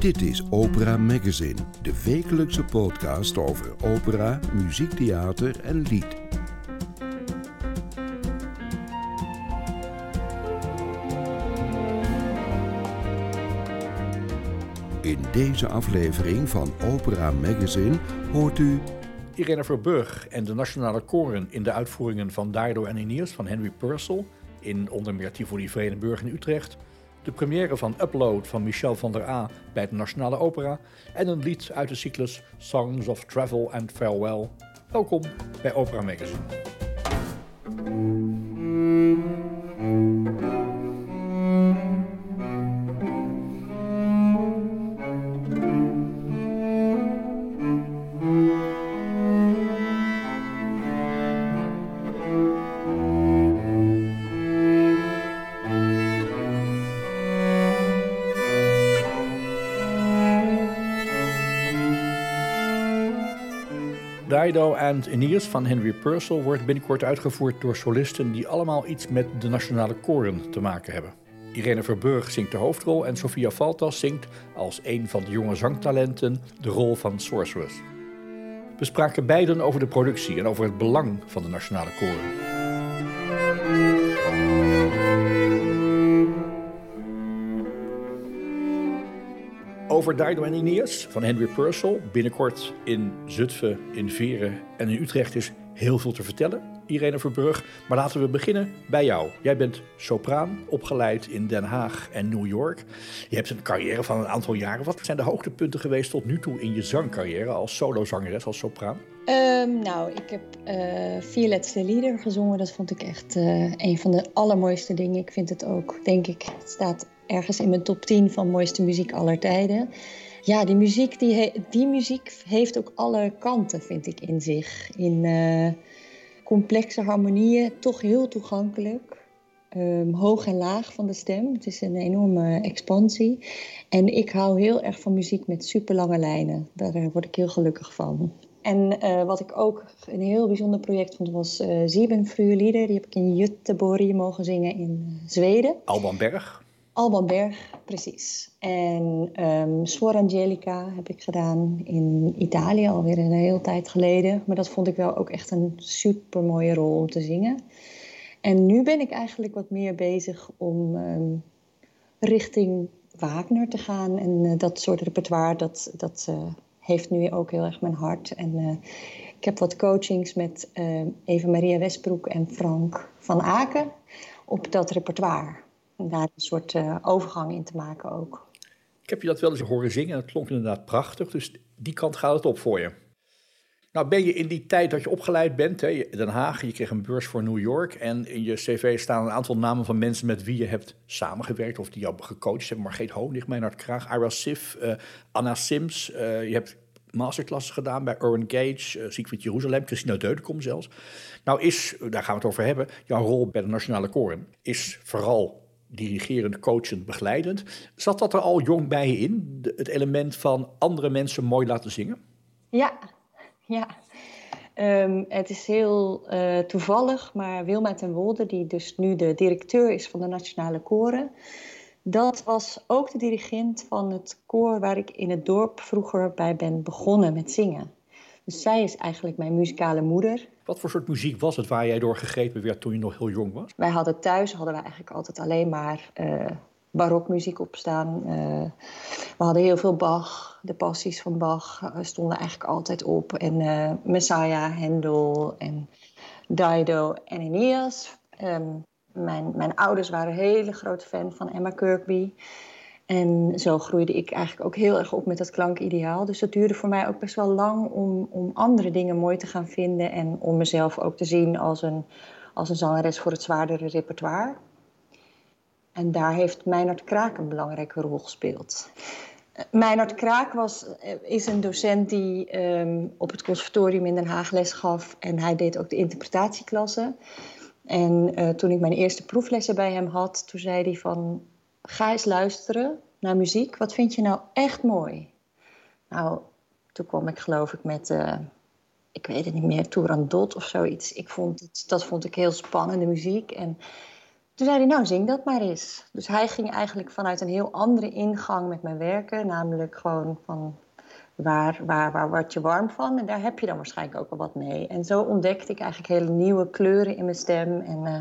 Dit is Opera Magazine, de wekelijkse podcast over opera, muziektheater en lied. In deze aflevering van Opera Magazine hoort u Irene Verburg en de nationale koren in de uitvoeringen van Dido en Aeneas van Henry Purcell in onder meer Tivoli Vredenburg in Utrecht, de première van Upload van Michel van der A bij de Nationale Opera en een lied uit de cyclus Songs of Travel and Farewell. Welkom bij Opera Magazine. Dido and Aeneas van Henry Purcell wordt binnenkort uitgevoerd door solisten die allemaal iets met de nationale koren te maken hebben. Irene Verburg zingt de hoofdrol en Sofia Faltas zingt als een van de jonge zangtalenten de rol van Sorceress. We spraken beiden over de productie en over het belang van de nationale koren. Over Dido en Aeneas van Henry Purcell. Binnenkort in Zutphen, in Veren en in Utrecht is heel veel te vertellen. Irene Verburg. Maar laten we beginnen bij jou. Jij bent sopraan, opgeleid in Den Haag en New York. Je hebt een carrière van een aantal jaren. Wat zijn de hoogtepunten geweest tot nu toe in je zangcarrière als solozangeres, als sopraan? Um, nou, ik heb uh, vier laatste lieder gezongen. Dat vond ik echt uh, een van de allermooiste dingen. Ik vind het ook, denk ik, het staat ergens in mijn top 10 van mooiste muziek aller tijden. Ja, die muziek, die, die muziek heeft ook alle kanten, vind ik, in zich. In uh, complexe harmonieën, toch heel toegankelijk. Um, hoog en laag van de stem. Het is een enorme expansie. En ik hou heel erg van muziek met super lange lijnen. Daar word ik heel gelukkig van. En uh, wat ik ook een heel bijzonder project vond was uh, Sieben Lieder. Die heb ik in Göteborg mogen zingen in Zweden. Alban Berg. Alban Berg, precies. En um, Suor Angelica heb ik gedaan in Italië, alweer een hele tijd geleden. Maar dat vond ik wel ook echt een super mooie rol om te zingen. En nu ben ik eigenlijk wat meer bezig om um, richting Wagner te gaan. En uh, dat soort repertoire, dat, dat uh, heeft nu ook heel erg mijn hart. En uh, ik heb wat coachings met Eva Maria Westbroek en Frank van Aken op dat repertoire daar een soort uh, overgang in te maken ook. Ik heb je dat wel eens horen zingen en het klonk inderdaad prachtig. Dus die kant gaat het op voor je. Nou ben je in die tijd dat je opgeleid bent, hè, Den Haag, je kreeg een beurs voor New York. En in je cv staan een aantal namen van mensen met wie je hebt samengewerkt of die jou gecoacht hebben. Margreet Honig, Meinhard Kraag, Ira Sif, uh, Anna Sims. Uh, je hebt masterclasses gedaan bij Owen Gage, uh, Siegfried Jeruzalem, Christina Deudekom zelfs. Nou is, daar gaan we het over hebben, jouw rol bij de Nationale Koren is vooral dirigerend, coachend, begeleidend. Zat dat er al jong bij je in, het element van andere mensen mooi laten zingen? Ja, ja. Um, het is heel uh, toevallig, maar Wilma ten Wolde, die dus nu de directeur is van de Nationale Koren, dat was ook de dirigent van het koor waar ik in het dorp vroeger bij ben begonnen met zingen. Dus zij is eigenlijk mijn muzikale moeder. Wat voor soort muziek was het waar jij door gegrepen werd toen je nog heel jong was? Wij hadden thuis hadden wij eigenlijk altijd alleen maar uh, barokmuziek opstaan. Uh, we hadden heel veel Bach. De passies van Bach uh, stonden eigenlijk altijd op. En uh, Messiah, Hendel en Dido en Aeneas. Um, mijn, mijn ouders waren hele grote fan van Emma Kirkby. En zo groeide ik eigenlijk ook heel erg op met dat klankideaal. Dus dat duurde voor mij ook best wel lang om, om andere dingen mooi te gaan vinden. En om mezelf ook te zien als een, als een zangeres voor het zwaardere repertoire. En daar heeft Meinert Kraak een belangrijke rol gespeeld. Meinert Kraak was, is een docent die um, op het conservatorium in Den Haag les gaf. En hij deed ook de interpretatieklasse. En uh, toen ik mijn eerste proeflessen bij hem had, toen zei hij van ga eens luisteren naar muziek. Wat vind je nou echt mooi? Nou, toen kwam ik geloof ik met, uh, ik weet het niet meer, Tourandot of zoiets. Ik vond dat vond ik heel spannende muziek. En Toen zei hij, nou zing dat maar eens. Dus hij ging eigenlijk vanuit een heel andere ingang met mijn werken. Namelijk gewoon van waar, waar, waar word je warm van? En daar heb je dan waarschijnlijk ook wel wat mee. En zo ontdekte ik eigenlijk hele nieuwe kleuren in mijn stem. En uh,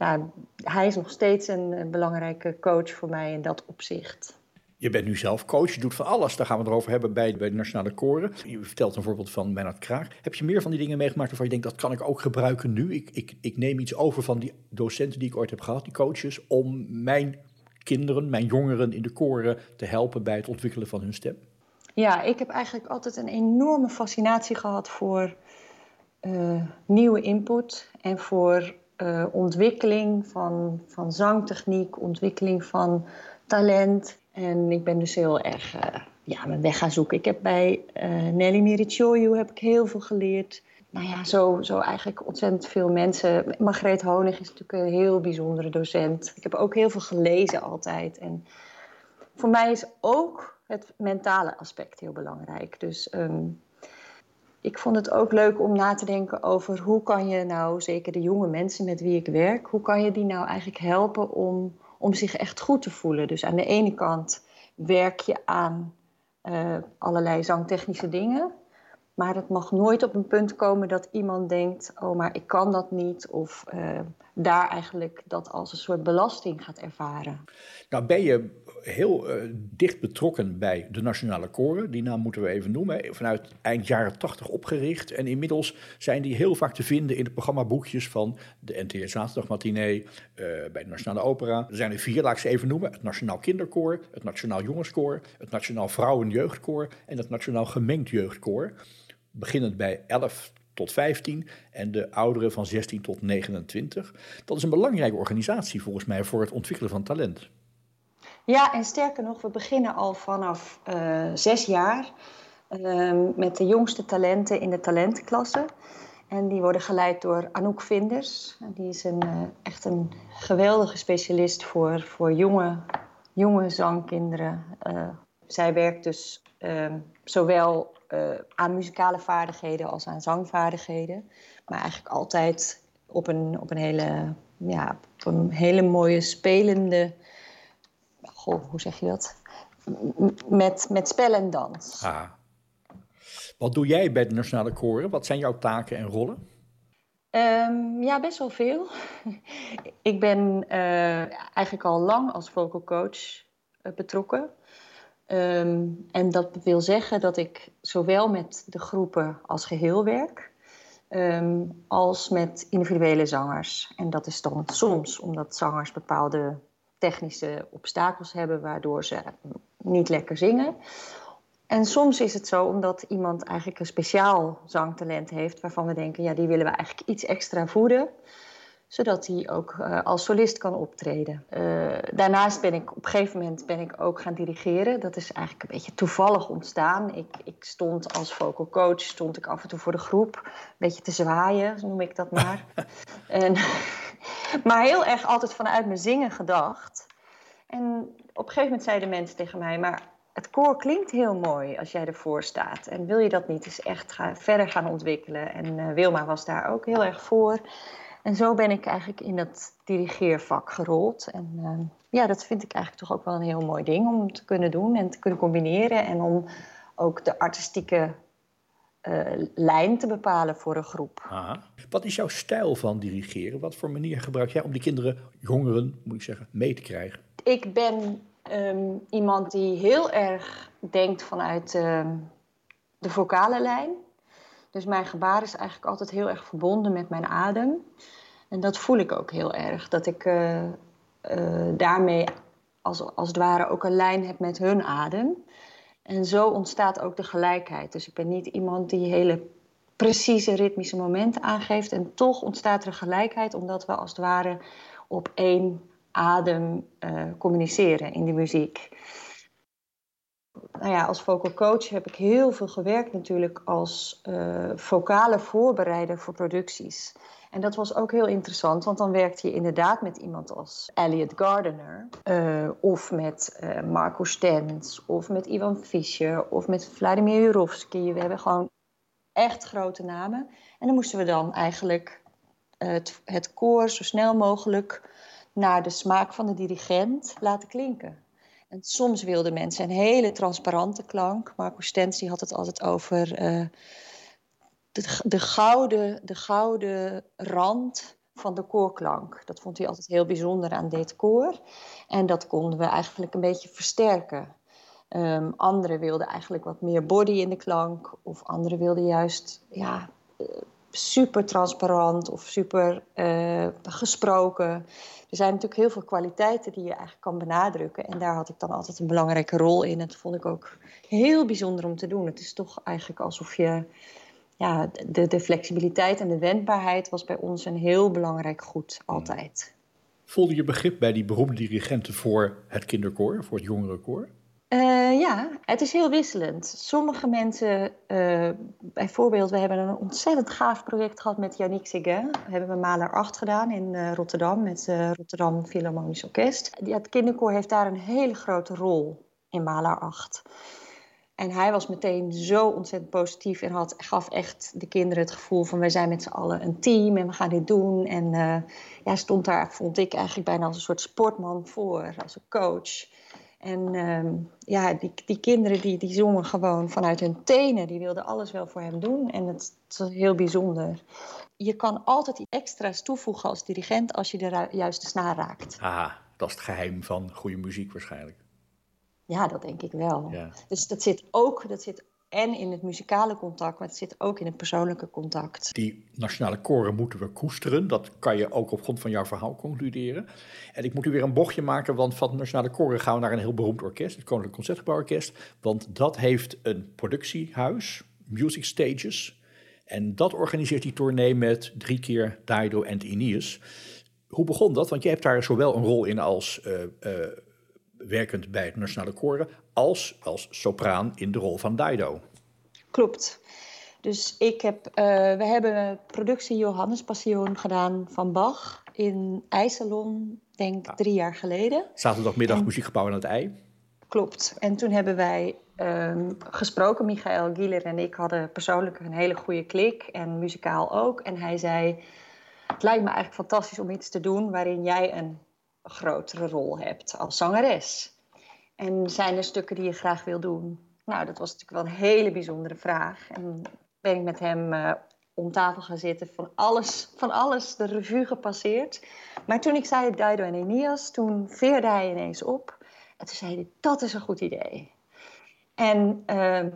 ja, hij is nog steeds een, belangrijke coach voor mij in dat opzicht. Je bent nu zelf coach, je doet van alles. Daar gaan we het over hebben bij, bij de Nationale Koren. Je vertelt een voorbeeld van Bernard Kraag. Heb je meer van die dingen meegemaakt waarvan je denkt... dat kan ik ook gebruiken nu? Ik, ik, ik neem iets over van die docenten die ik ooit heb gehad, die coaches... om mijn kinderen, mijn jongeren in de koren te helpen bij het ontwikkelen van hun stem. Ja, ik heb eigenlijk altijd een enorme fascinatie gehad voor uh, nieuwe input en voor uh, ontwikkeling van, van zangtechniek, ontwikkeling van talent. En ik ben dus heel erg uh, ja, mijn weg gaan zoeken. Ik heb bij Nelly Mirichoyu heb ik heel veel geleerd. Nou ja, zo, zo eigenlijk ontzettend veel mensen. Margreet Honig is natuurlijk een heel bijzondere docent. Ik heb ook heel veel gelezen altijd. En voor mij is ook het mentale aspect heel belangrijk. Dus um, ik vond het ook leuk om na te denken over hoe kan je nou, zeker de jonge mensen met wie ik werk, hoe kan je die nou eigenlijk helpen om, om zich echt goed te voelen. Dus aan de ene kant werk je aan uh, allerlei zangtechnische dingen. Maar het mag nooit op een punt komen dat iemand denkt: oh, maar ik kan dat niet. Of uh, daar eigenlijk dat als een soort belasting gaat ervaren. Nou, ben je heel uh, dicht betrokken bij de Nationale Koren. Die naam moeten we even noemen. Vanuit eind jaren tachtig opgericht. En inmiddels zijn die heel vaak te vinden in de programmaboekjes van de NTR Zaterdagmatinee, uh, bij de Nationale Opera. Er zijn er vier, laat ik ze even noemen. Het Nationaal Kinderkoor, het Nationaal Jongenskoor, het Nationaal Vrouwenjeugdkoor en het Nationaal Gemengd Jeugdkoor. Beginnend bij 11 tot 15 en de ouderen van 16 tot 29. Dat is een belangrijke organisatie volgens mij voor het ontwikkelen van talent. Ja, en sterker nog, we beginnen al vanaf uh, zes jaar uh, met de jongste talenten in de talentenklasse. En die worden geleid door Anouk Vinders. Die is een, uh, echt een geweldige specialist voor, voor jonge, jonge zangkinderen. Eh, zij werkt dus ehm, zowel aan muzikale vaardigheden als aan zangvaardigheden. Maar eigenlijk altijd op een, op een, hele, ja, op een hele mooie spelende goh, hoe zeg je dat? Met, met spel en dans. Ah. Wat doe jij bij de Nationale Koren? Wat zijn jouw taken en rollen? Um, ja, best wel veel. ik ben uh, eigenlijk al lang als vocal coach uh, betrokken. Um, en dat wil zeggen dat ik zowel met de groepen als geheel werk, um, als met individuele zangers. En dat is dan soms omdat zangers bepaalde technische obstakels hebben waardoor ze niet lekker zingen. En soms is het zo omdat iemand eigenlijk een speciaal zangtalent heeft waarvan we denken, ja, die willen we eigenlijk iets extra voeden zodat hij ook uh, als solist kan optreden. Uh, daarnaast ben ik op een gegeven moment ben ik ook gaan dirigeren. Dat is eigenlijk een beetje toevallig ontstaan. Ik, ik stond als vocal coach, stond ik af en toe voor de groep, een beetje te zwaaien, noem ik dat maar. en, maar heel erg altijd vanuit mijn zingen gedacht. En op een gegeven moment zeiden mensen tegen mij, maar het koor klinkt heel mooi als jij ervoor staat. En wil je dat niet eens echt gaan, verder gaan ontwikkelen? En uh, Wilma was daar ook heel erg voor. En zo ben ik eigenlijk in dat dirigeervak gerold. En uh, ja, dat vind ik eigenlijk toch ook wel een heel mooi ding om te kunnen doen en te kunnen combineren. En om ook de artistieke uh, lijn te bepalen voor een groep. Aha. Wat is jouw stijl van dirigeren? Wat voor manier gebruik jij om die kinderen, jongeren, moet ik zeggen, mee te krijgen? Ik ben um, iemand die heel erg denkt vanuit uh, de vocale lijn. Dus mijn gebaar is eigenlijk altijd heel erg verbonden met mijn adem. En dat voel ik ook heel erg. Dat ik uh, uh, daarmee als, als het ware ook een lijn heb met hun adem. En zo ontstaat ook de gelijkheid. Dus ik ben niet iemand die hele precieze ritmische momenten aangeeft. En toch ontstaat er gelijkheid, omdat we als het ware op één adem uh, communiceren in de muziek nou ja, als vocal coach heb ik heel veel gewerkt natuurlijk als uh, vocale voorbereider voor producties. En dat was ook heel interessant, want dan werkte je inderdaad met iemand als Elliot Gardiner, uh, of met uh, Marco Stens, of met Ivan Fischer, of met Vladimir Jurovsky. We hebben gewoon echt grote namen. En dan moesten we dan eigenlijk het, het koor zo snel mogelijk naar de smaak van de dirigent laten klinken. En soms wilden mensen een hele transparante klank. Marco Stens had het altijd over de, de, gouden, de gouden rand van de koorklank. Dat vond hij altijd heel bijzonder aan dit koor. En dat konden we eigenlijk een beetje versterken. Um, anderen wilden eigenlijk wat meer body in de klank. Of anderen wilden juist ja, eh, super transparant of super uh, gesproken. Er zijn natuurlijk heel veel kwaliteiten die je eigenlijk kan benadrukken. En daar had ik dan altijd een belangrijke rol in. En dat vond ik ook heel bijzonder om te doen. Het is toch eigenlijk alsof je ja, de, de flexibiliteit en de wendbaarheid was bij ons een heel belangrijk goed, altijd. Voelde je begrip bij die beroemde dirigenten voor het kinderkoor, voor het jongerenkoor? Uh, ja, het is heel wisselend. Sommige mensen, uh, bijvoorbeeld, we hebben een ontzettend gaaf project gehad met Yannick Seguin. We hebben Maler 8 gedaan in uh, Rotterdam met Rotterdam Philharmonisch Orkest. Ja, het kinderkoor heeft daar een hele grote rol in Maler 8. En hij was meteen zo ontzettend positief en had, gaf echt de kinderen het gevoel van wij zijn met z'n allen een team en we gaan dit doen. En ja, stond daar, vond ik eigenlijk bijna als een soort sportman voor, als een coach. En uh, ja, die, die kinderen die, die zongen gewoon vanuit hun tenen, die wilden alles wel voor hem doen. En het, het was heel bijzonder. Je kan altijd die extra's toevoegen als dirigent als je de juiste snaar raakt. Ah, dat is het geheim van goede muziek waarschijnlijk. Ja, dat denk ik wel. Ja. Dus dat zit ook, dat zit en in het muzikale contact, maar het zit ook in het persoonlijke contact. Die nationale koren moeten we koesteren. Dat kan je ook op grond van jouw verhaal concluderen. En ik moet u weer een bochtje maken, want van de nationale koren gaan we naar een heel beroemd orkest, het Koninklijk Concertgebouworkest. Want dat heeft een productiehuis, Music Stages. En dat organiseert die tournee met drie keer Dido en Ineas. Hoe begon dat? Want je hebt daar zowel een rol in als uh, uh, werkend bij het Nationale Koren, als als sopraan in de rol van Dido. Klopt. Dus ik heb, uh, we hebben productie Johannes Passion gedaan van Bach in IJsselon, denk ja. drie jaar geleden. Zaterdagmiddag en, muziekgebouw aan het ei. Klopt. En toen hebben wij um, gesproken, Michael Gieler en ik hadden persoonlijk een hele goede klik en muzikaal ook. En hij zei, het lijkt me eigenlijk fantastisch om iets te doen waarin jij een grotere rol hebt als zangeres. En zijn er stukken die je graag wil doen? Nou, dat was natuurlijk wel een hele bijzondere vraag. En ben ik met hem uh, om tafel gaan zitten, van alles, van alles de revue gepasseerd. Maar toen ik zei Dido en Enias, toen veerde hij ineens op. En toen zei hij, dat is een goed idee. En uh,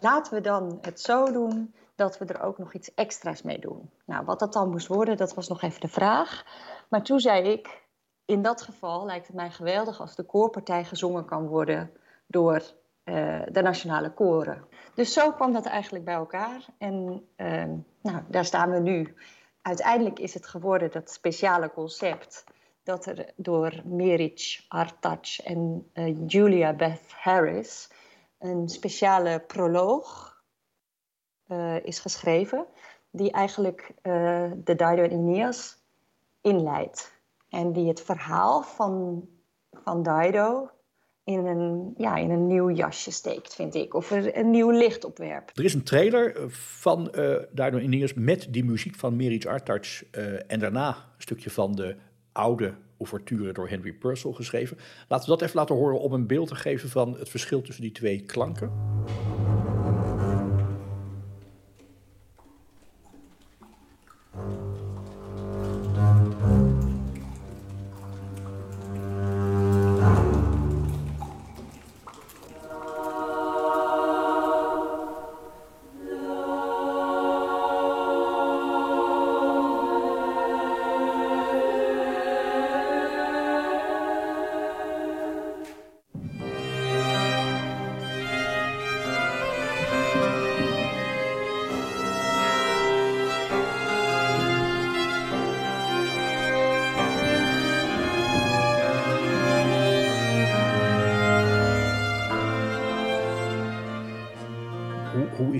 laten we dan het zo doen dat we er ook nog iets extra's mee doen. Nou, wat dat dan moest worden, dat was nog even de vraag. Maar toen zei ik, in dat geval lijkt het mij geweldig als de koorpartij gezongen kan worden door uh, de nationale koren. Dus zo kwam dat eigenlijk bij elkaar. En uh, nou, daar staan we nu. Uiteindelijk is het geworden dat speciale concept dat er door Meric Artac en uh, Julia Beth Harris een speciale proloog is geschreven, die eigenlijk de Dido en Aeneas inleidt. En die het verhaal van, van Dido in een, ja, in een nieuw jasje steekt, vind ik. Of er een nieuw licht opwerpt. Er is een trailer eh, van uh, Dido Ineas met die muziek van Meric Artac. Uh, en daarna een stukje van de oude ouverture door Henry Purcell geschreven. Laten we dat even laten horen om een beeld te geven van het verschil tussen die twee klanken.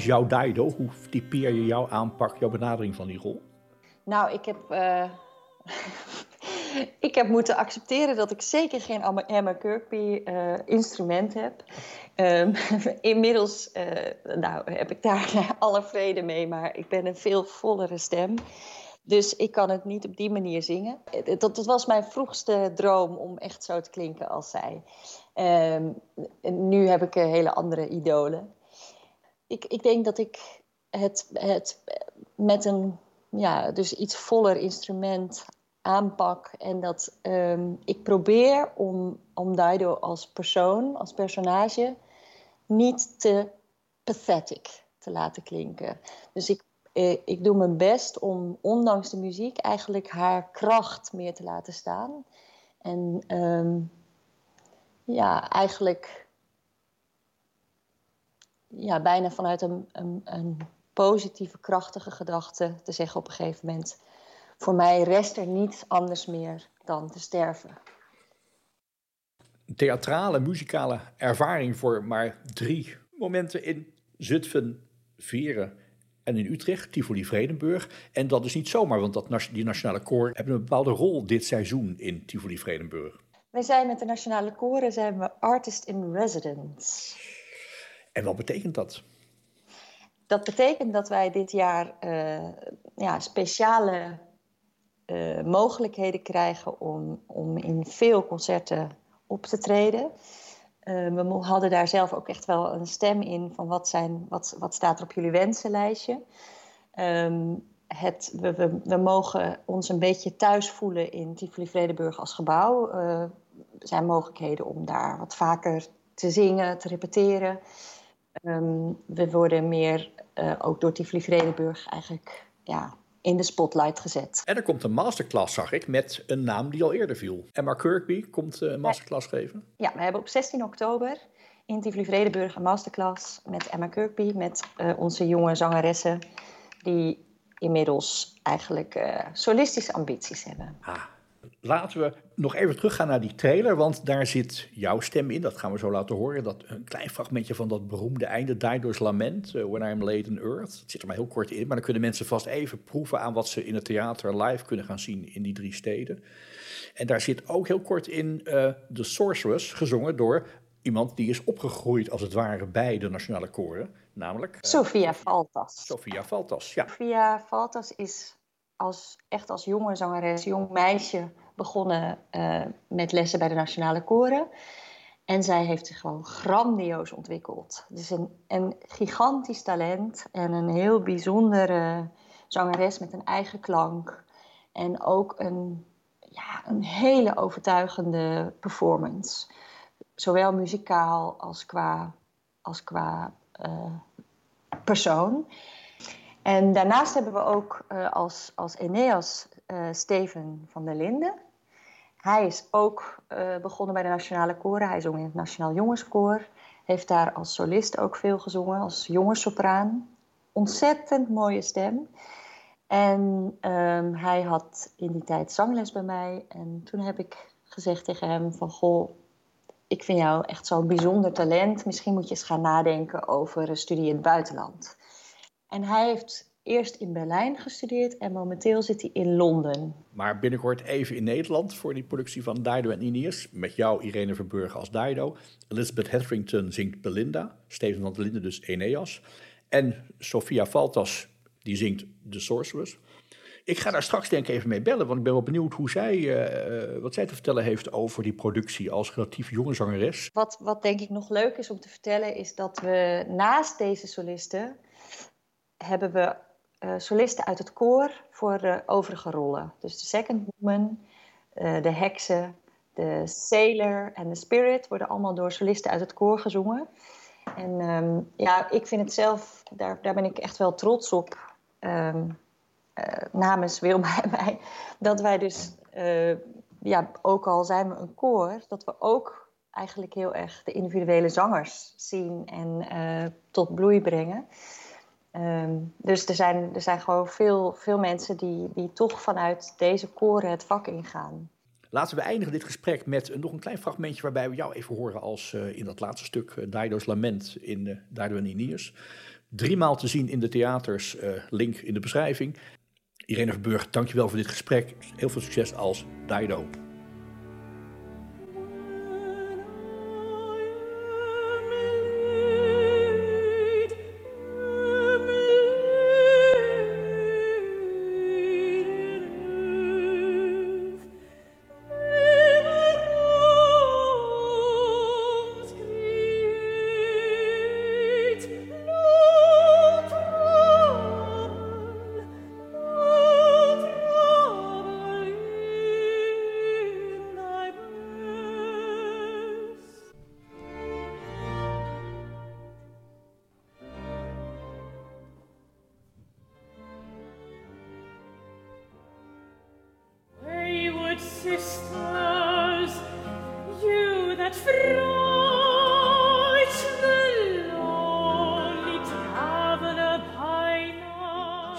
Jouw Daido? Hoe typeer je jouw aanpak, jouw benadering van die rol? Nou, ik heb, uh, ik heb moeten accepteren dat ik zeker geen Emma Kirkby uh, instrument heb. Um, inmiddels uh, nou, heb ik daar alle vrede mee, maar ik ben een veel vollere stem. Dus ik kan het niet op die manier zingen. Dat, dat was mijn vroegste droom om echt zo te klinken als zij. Um, nu heb ik hele andere idolen. Ik, ik denk dat ik het, het met een ja, dus iets voller instrument aanpak. En dat um, ik probeer om, om Dido als persoon, als personage, niet te pathetic te laten klinken. Dus ik, eh, ik doe mijn best om, ondanks de muziek, eigenlijk haar kracht meer te laten staan. En um, ja, eigenlijk ja, bijna vanuit een, een, een positieve, krachtige gedachte te zeggen op een gegeven moment: Voor mij rest er niets anders meer dan te sterven. Theatrale, muzikale ervaring voor maar drie momenten in Zutphen, Veren en in Utrecht, Tivoli Vredenburg. En dat is niet zomaar, want dat, die nationale koor hebben een bepaalde rol dit seizoen in Tivoli Vredenburg. Wij zijn met de nationale koren zijn we artist in residence. En wat betekent dat? Dat betekent dat wij dit jaar uh, ja, speciale uh, mogelijkheden krijgen om, om in veel concerten op te treden. Uh, we hadden daar zelf ook echt wel een stem in van wat, zijn, wat, wat staat er op jullie wensenlijstje. Um, het, we, we, mogen ons een beetje thuis voelen in Tivoli Vredenburg als gebouw. Er zijn mogelijkheden om daar wat vaker te zingen, te repeteren. Um, we worden meer uh, ook door Tivoli Vredenburg eigenlijk ja, in de spotlight gezet. En er komt een masterclass, zag ik, met een naam die al eerder viel. Emma Kirkby komt een masterclass geven. Ja, we hebben op 16 oktober in Tivoli Vredenburg een masterclass met Emma Kirkby, met uh, onze jonge zangeressen die inmiddels eigenlijk uh, solistische ambities hebben. Ah, laten we nog even teruggaan naar die trailer, want daar zit jouw stem in. Dat gaan we zo laten horen. Dat, een klein fragmentje van dat beroemde einde, Dido's Lament, uh, When I'm Laid in Earth. Het zit er maar heel kort in, maar dan kunnen mensen vast even proeven aan wat ze in het theater live kunnen gaan zien in die drie steden. En daar zit ook heel kort in uh, The Sorceress, gezongen door iemand die is opgegroeid als het ware bij de nationale koren, namelijk... Uh, Sofia Faltas. Sofia Faltas, ja. Sofia Faltas is als, echt als jonge zangeres, jong meisje begonnen uh, met lessen bij de nationale koren. En zij heeft zich gewoon grandioos ontwikkeld. Dus een, een gigantisch talent en een heel bijzondere zangeres met een eigen klank. En ook een, ja, een hele overtuigende performance. Zowel muzikaal als qua, als qua uh, persoon. En daarnaast hebben we ook uh, als, als Eneas uh, Steven van der Linden. Hij is ook uh, begonnen bij de Nationale Koren. Hij zong in het Nationaal Jongenskoor. Heeft daar als solist ook veel gezongen, als jongenssopraan. Ontzettend mooie stem. En um, hij had in die tijd zangles bij mij. En toen heb ik gezegd tegen hem van... Goh, ik vind jou echt zo'n bijzonder talent. Misschien moet je eens gaan nadenken over een studie in het buitenland. En hij heeft eerst in Berlijn gestudeerd en momenteel zit hij in Londen. Maar binnenkort even in Nederland voor die productie van Dido en Ineas. Met jou, Irene Verburg, als Dido. Elizabeth Hetherington zingt Belinda. Steven van der Linden dus Eneas. En Sofia Faltas, die zingt The Sorceress. Ik ga daar straks denk ik even mee bellen, want ik ben wel benieuwd hoe zij, uh, wat zij te vertellen heeft over die productie als relatief jonge zangeres. Wat, wat denk ik nog leuk is om te vertellen, is dat we naast deze solisten hebben we uh, solisten uit het koor voor de overige rollen. Dus de Second Woman, uh, de heksen, de Sailor en de Spirit worden allemaal door solisten uit het koor gezongen. En um, ja, ik vind het zelf, daar, daar ben ik echt wel trots op, um, uh, namens Wilma en mij, dat wij dus, ja, ook al zijn we een koor, dat we ook eigenlijk heel erg de individuele zangers zien en tot bloei brengen. Um, dus er zijn, er zijn gewoon veel, veel mensen die, die toch vanuit deze koren het vak ingaan. Laten we eindigen dit gesprek met nog een klein fragmentje waarbij we jou even horen als uh, in dat laatste stuk uh, Lament in uh, Dido en Ineas. Driemaal te zien in de theaters, link in de beschrijving. Irene Verburg, dankjewel voor dit gesprek. Heel veel succes als Dido.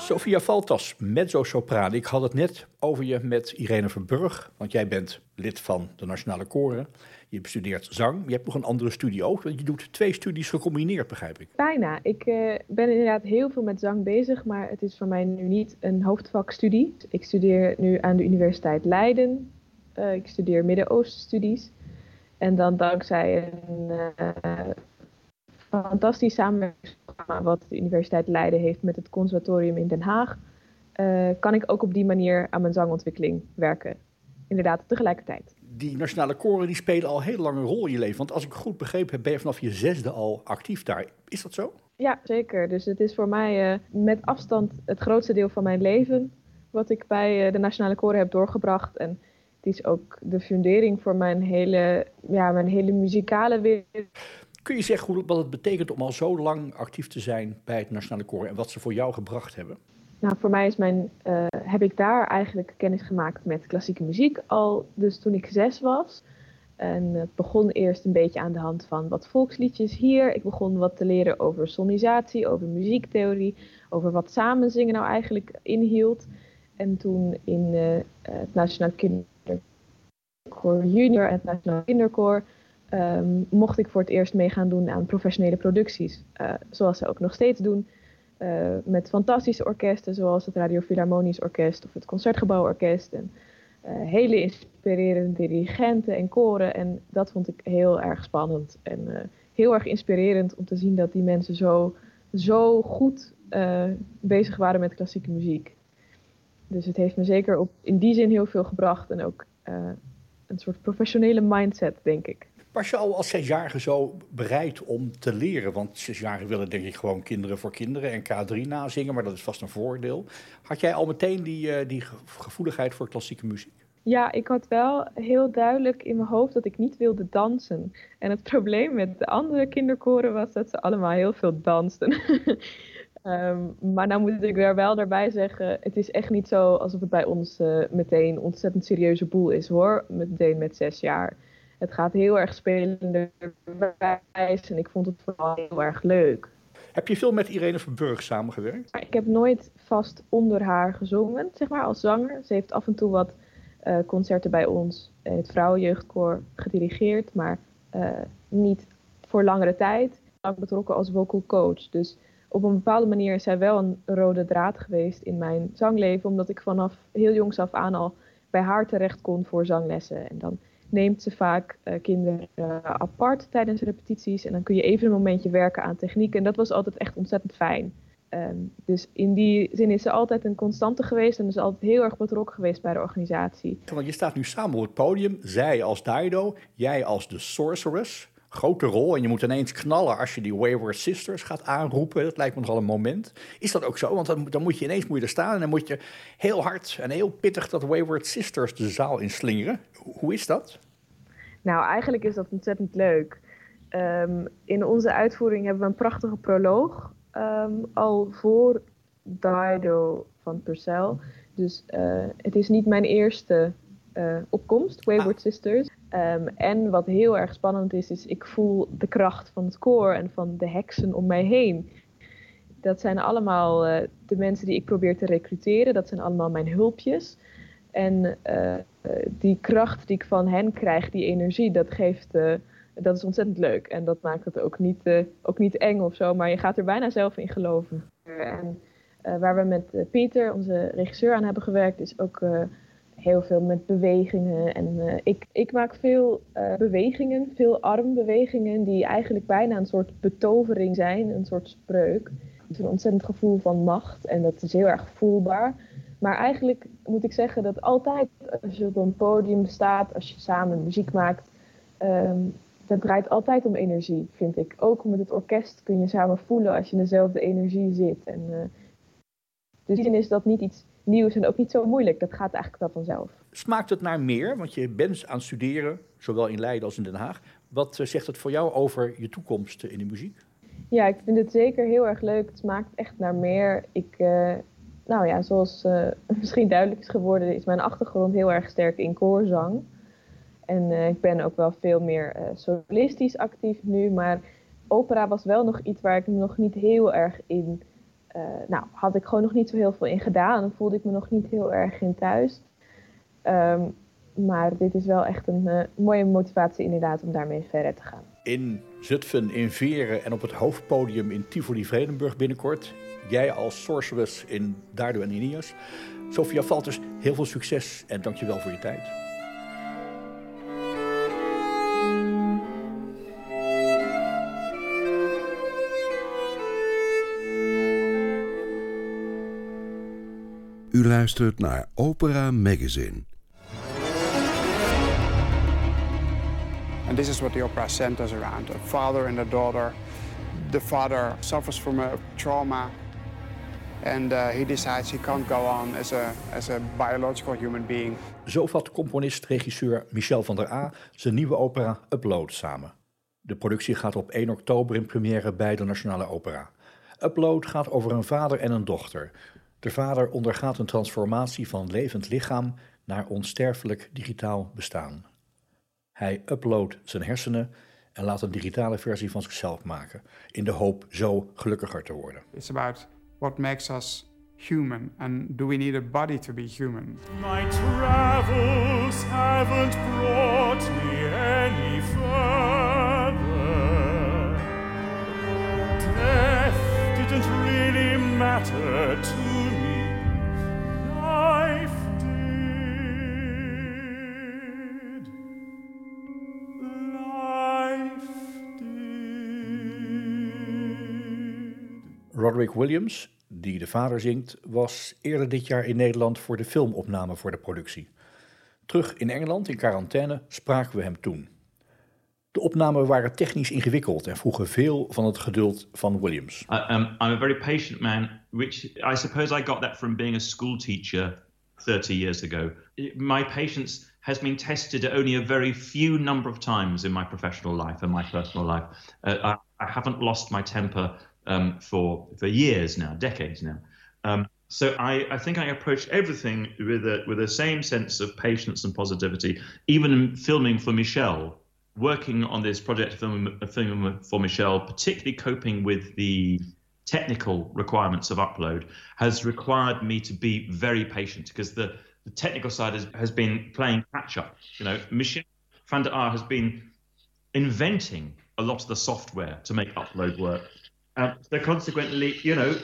Sophia Valtas, mezzo-sopraan. Ik had het net over je met Irene Verburg, want jij bent lid van de Nationale Koren. Je bestudeert zang. Je hebt nog een andere studie ook. Je doet twee studies gecombineerd, begrijp ik. Bijna. Ik uh, ben inderdaad heel veel met zang bezig, maar het is voor mij nu niet een hoofdvakstudie. Ik studeer nu aan de Universiteit Leiden. Uh, ik studeer Midden-Oosten-studies. En dan dankzij een uh, fantastisch samenwerkingsprogramma wat de Universiteit Leiden heeft met het Conservatorium in Den Haag, uh, kan ik ook op die manier aan mijn zangontwikkeling werken. Inderdaad, tegelijkertijd. Die nationale koren die spelen al heel lang een rol in je leven. Want als ik goed begrepen heb, ben je vanaf je zesde al actief daar. Is dat zo? Ja, zeker. Dus het is voor mij uh, met afstand het grootste deel van mijn leven wat ik bij de nationale koren heb doorgebracht. En het is ook de fundering voor mijn hele, ja, mijn hele muzikale wereld. Kun je zeggen hoe, wat het betekent om al zo lang actief te zijn bij het Nationale Koor en wat ze voor jou gebracht hebben? Nou, voor mij is mijn, uh, heb ik daar eigenlijk kennis gemaakt met klassieke muziek al dus toen ik zes was. En het begon eerst een beetje aan de hand van wat volksliedjes hier. Ik begon wat te leren over sonisatie, over muziektheorie, over wat samenzingen nou eigenlijk inhield. En toen in uh, het Nationaal Kinderkoor Junior en het Nationaal Kinderkoor um, mocht ik voor het eerst mee gaan doen aan professionele producties. Uh, zoals ze ook nog steeds doen. Uh, met fantastische orkesten zoals het Radio Philharmonisch Orkest of het Concertgebouworkest. En uh, hele inspirerende dirigenten en koren. En dat vond ik heel erg spannend. En heel erg inspirerend om te zien dat die mensen zo, zo goed bezig waren met klassieke muziek. Dus het heeft me zeker op, in die zin heel veel gebracht. En ook een soort professionele mindset, denk ik. Was je al als zesjarige zo bereid om te leren? Want zesjarigen willen denk ik gewoon kinderen voor kinderen en K3 nazingen, maar dat is vast een voordeel. Had jij al meteen die, uh, die gevoeligheid voor klassieke muziek? Ja, ik had wel heel duidelijk in mijn hoofd dat ik niet wilde dansen. En het probleem met de andere kinderkoren was dat ze allemaal heel veel dansten. um, maar nou moet ik er wel daarbij zeggen, het is echt niet zo alsof het bij ons uh, meteen ontzettend serieuze boel is hoor, meteen met zes jaar het gaat heel erg spelenderwijs en ik vond het vooral heel erg leuk. Heb je veel met Irene Verburg samengewerkt? Ik heb nooit vast onder haar gezongen, zeg maar, als zanger. Ze heeft af en toe wat uh, concerten bij ons in het Vrouwenjeugdkoor gedirigeerd, maar uh, niet voor langere tijd. Ik betrokken als vocal coach. Dus op een bepaalde manier is zij wel een rode draad geweest in mijn zangleven, omdat ik vanaf heel jongs af aan al bij haar terecht kon voor zanglessen. En dan neemt ze vaak uh, kinderen uh, apart tijdens repetities. En dan kun je even een momentje werken aan techniek. En dat was altijd echt ontzettend fijn. Um, dus in die zin is ze altijd een constante geweest en is altijd heel erg betrokken geweest bij de organisatie. Want je staat nu samen op het podium, zij als Dido, jij als de Sorceress. Grote rol en je moet ineens knallen als je die Wayward Sisters gaat aanroepen. Dat lijkt me nogal een moment. Is dat ook zo? Want dan, dan moet je ineens moet je er staan en dan moet je heel hard en heel pittig dat Wayward Sisters de zaal inslingeren. Hoe is dat? Nou, eigenlijk is dat ontzettend leuk. Um, in onze uitvoering hebben we een prachtige proloog. Um, al voor Dido van Purcell. Dus uh, het is niet mijn eerste uh, opkomst, Wayward ah. Sisters. Um, en wat heel erg spannend is, is ik voel de kracht van het koor en van de heksen om mij heen. Dat zijn allemaal uh, de mensen die ik probeer te recruteren. Dat zijn allemaal mijn hulpjes. En uh, die kracht die ik van hen krijg, die energie, dat geeft, uh, dat is ontzettend leuk. En dat maakt het ook niet, ook niet eng of zo, maar je gaat er bijna zelf in geloven. En waar we met Pieter, onze regisseur, aan hebben gewerkt, is ook heel veel met bewegingen. En ik, ik maak veel bewegingen, veel armbewegingen, die eigenlijk bijna een soort betovering zijn, een soort spreuk. Het is een ontzettend gevoel van macht en dat is heel erg voelbaar. Maar eigenlijk moet ik zeggen dat altijd als je op een podium staat, als je samen muziek maakt, um, dat draait altijd om energie, vind ik. Ook met het orkest kun je samen voelen als je in dezelfde energie zit. En, uh, dus in is dat niet iets nieuws en ook niet zo moeilijk. Dat gaat eigenlijk wel vanzelf. Smaakt het naar meer? Want je bent aan het studeren, zowel in Leiden als in Den Haag. Wat uh, zegt het voor jou over je toekomst in de muziek? Ja, ik vind het zeker heel erg leuk. Het smaakt echt naar meer. Ik, uh, nou ja, zoals uh, misschien duidelijk is geworden, is mijn achtergrond heel erg sterk in koorzang. En ik ben ook wel veel meer solistisch actief nu. Maar opera was wel nog iets waar ik me nog niet heel erg in. Nou, had ik gewoon nog niet zo heel veel in gedaan. Voelde ik me nog niet heel erg in thuis. Ehm, maar dit is wel echt een mooie motivatie inderdaad om daarmee verder te gaan in Zutphen, in Veren en op het hoofdpodium in Tivoli Vredenburg binnenkort. Jij als sorceress in Dardo en Ineos. Sofia Valters, heel veel succes en dankjewel voor je tijd. U luistert naar Opera Magazine. And this is what the opera centers around a father and a daughter. The father suffers from a trauma and uh, he decides he can't go on as a, as a biological human being. Zo vat componist-regisseur Michel van der A zijn nieuwe opera Upload samen. De productie gaat op 1 oktober in première bij de Nationale Opera. Upload gaat over een vader en een dochter. De vader ondergaat een transformatie van levend lichaam naar onsterfelijk digitaal bestaan. Hij uploadt zijn hersenen en laat een digitale versie van zichzelf maken, in de hoop zo gelukkiger te worden. It's about what makes us human and do we need a body to be human? My travels haven't brought Roderick Williams, die de vader zingt, was eerder dit jaar in Nederland voor de filmopname voor de productie. Terug in Engeland in quarantaine spraken we hem toen. De opnamen waren technisch ingewikkeld en vroegen veel van het geduld van Williams. Uh, um, I'm a very patient man, which I suppose I got that from being a school teacher 30 years ago. My patience has been tested only a very few number of times in my professional life and my personal life. Uh, I, I haven't lost my temper um, for for years now, decades now. Um, so I, I think I approached everything with a with the same sense of patience and positivity. Even filming for Michelle, working on this project film, film for Michelle, particularly coping with the technical requirements of upload, has required me to be very patient because the the technical side has, has been playing catch up. You know, Michelle van der Aar has been inventing a lot of the software to make upload work. Um, so consequently, you know,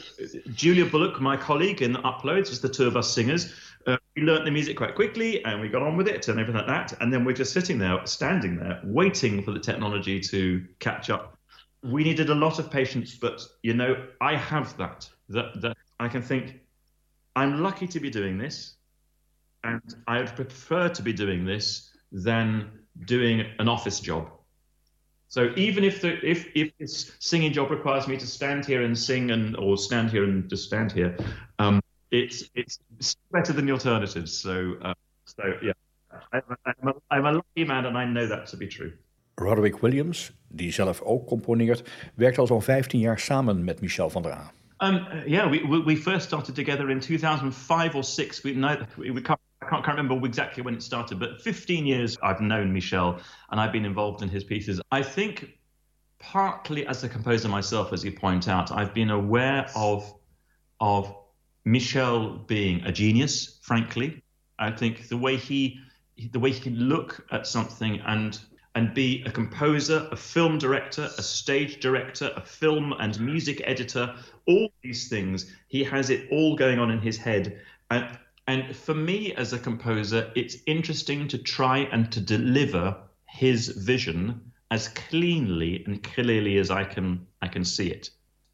Julia Bullock, my colleague in the uploads, just the two of us singers, uh, we learnt the music quite quickly and we got on with it and everything like that. And then we're just sitting there, standing there, waiting for the technology to catch up. We needed a lot of patience, but you know, I have that. That that I can think, I'm lucky to be doing this, and I would prefer to be doing this than doing an office job so even if the if if this singing job requires me to stand here and sing and or stand here and just stand here, um, it's it's better than the alternatives. So uh, so yeah, I'm, I'm, a, I'm a lucky man and I know that to be true. Roderick Williams, die zelf ook componeert, werkt al zo'n 15 jaar samen met Michel van der A. Um, yeah, we, we first started together in 2005 or six. We, we, we can't can't, can't remember exactly when it started, but 15 years I've known Michel and I've been involved in his pieces. I think partly as a composer myself, as you point out, I've been aware of of Michel being a genius. Frankly, I think the way he the way he can look at something and and be a composer, a film director, a stage director, a film and music editor, all these things. He has it all going on in his head. And and for me as a composer, it's interesting to try and to deliver his vision as cleanly and clearly as I can I can see it.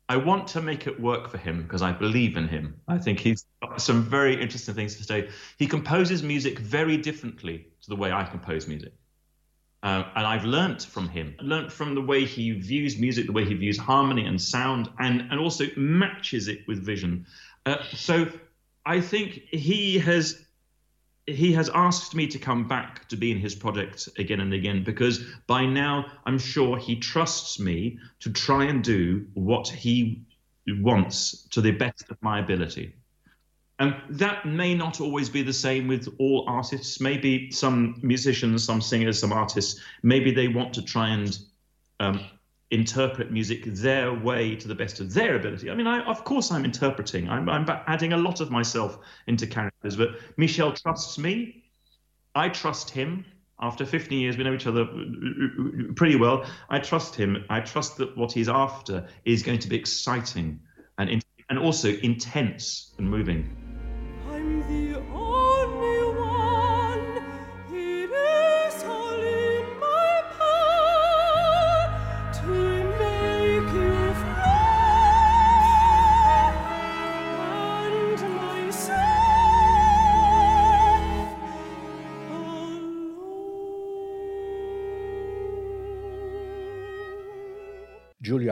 I want to make it work for him because I believe in him. I think he's got some very interesting things to say. He composes music very differently to the way I compose music. Uh, and I've learnt from him, learnt from the way he views music, the way he views harmony and sound, and, and also matches it with vision. Uh, so I think he has he has asked me to come back to be in his project again and again because by now I'm sure he trusts me to try and do what he wants to the best of my ability. And that may not always be the same with all artists. Maybe some musicians, some singers, some artists, maybe they want to try and um, interpret music their way to the best of their ability. I mean, I, of course, I'm interpreting. I'm, I'm adding a lot of myself into characters. But Michel trusts me. I trust him. After 15 years, we know each other uh, uh, uh, pretty well. I trust him. I trust that what he's after is going to be exciting and and also intense and moving.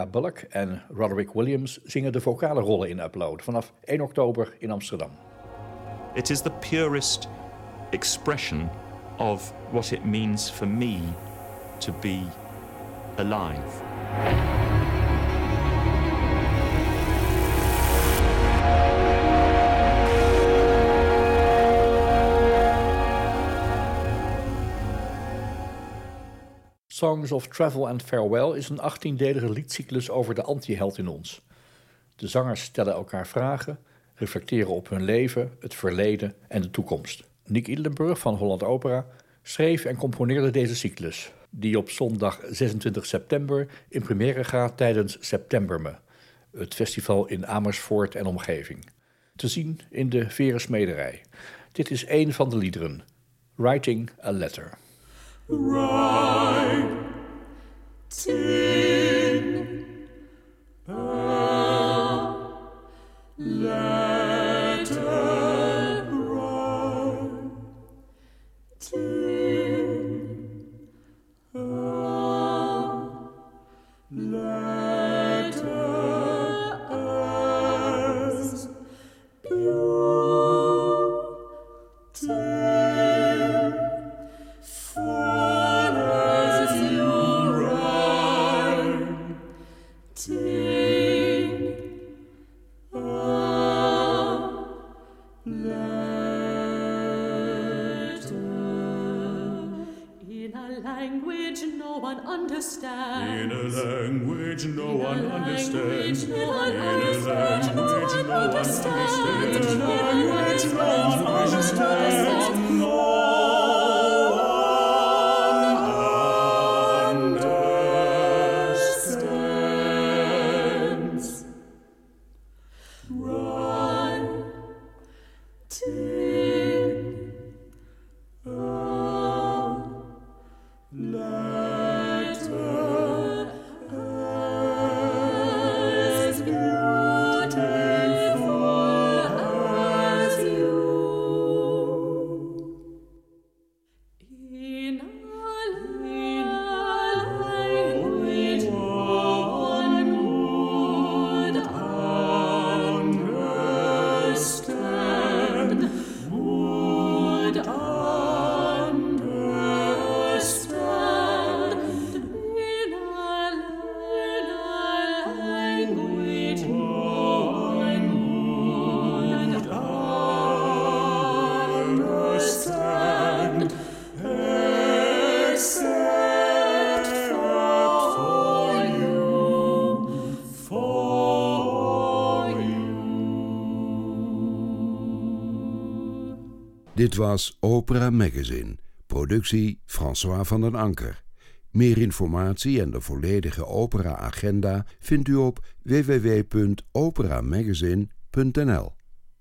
Julia Bullock en Roderick Williams zingen de vocale rollen in Upload vanaf 1 oktober in Amsterdam. It is the purest expression of what it means for me to be alive. Songs of Travel and Farewell is een 18-delige liedcyclus over de antiheld in ons. De zangers stellen elkaar vragen, reflecteren op hun leven, het verleden en de toekomst. Nick Idlenburg van Holland Opera schreef en componeerde deze cyclus, die op zondag 26 september in première gaat tijdens Septemberme, het festival in Amersfoort en omgeving. Te zien in de Verensmederij. Dit is een van de liederen, Writing a Letter. Writing Dit was Opera Magazine, productie François van den Anker. Meer informatie en de volledige opera-agenda vindt u op www.operamagazine.nl.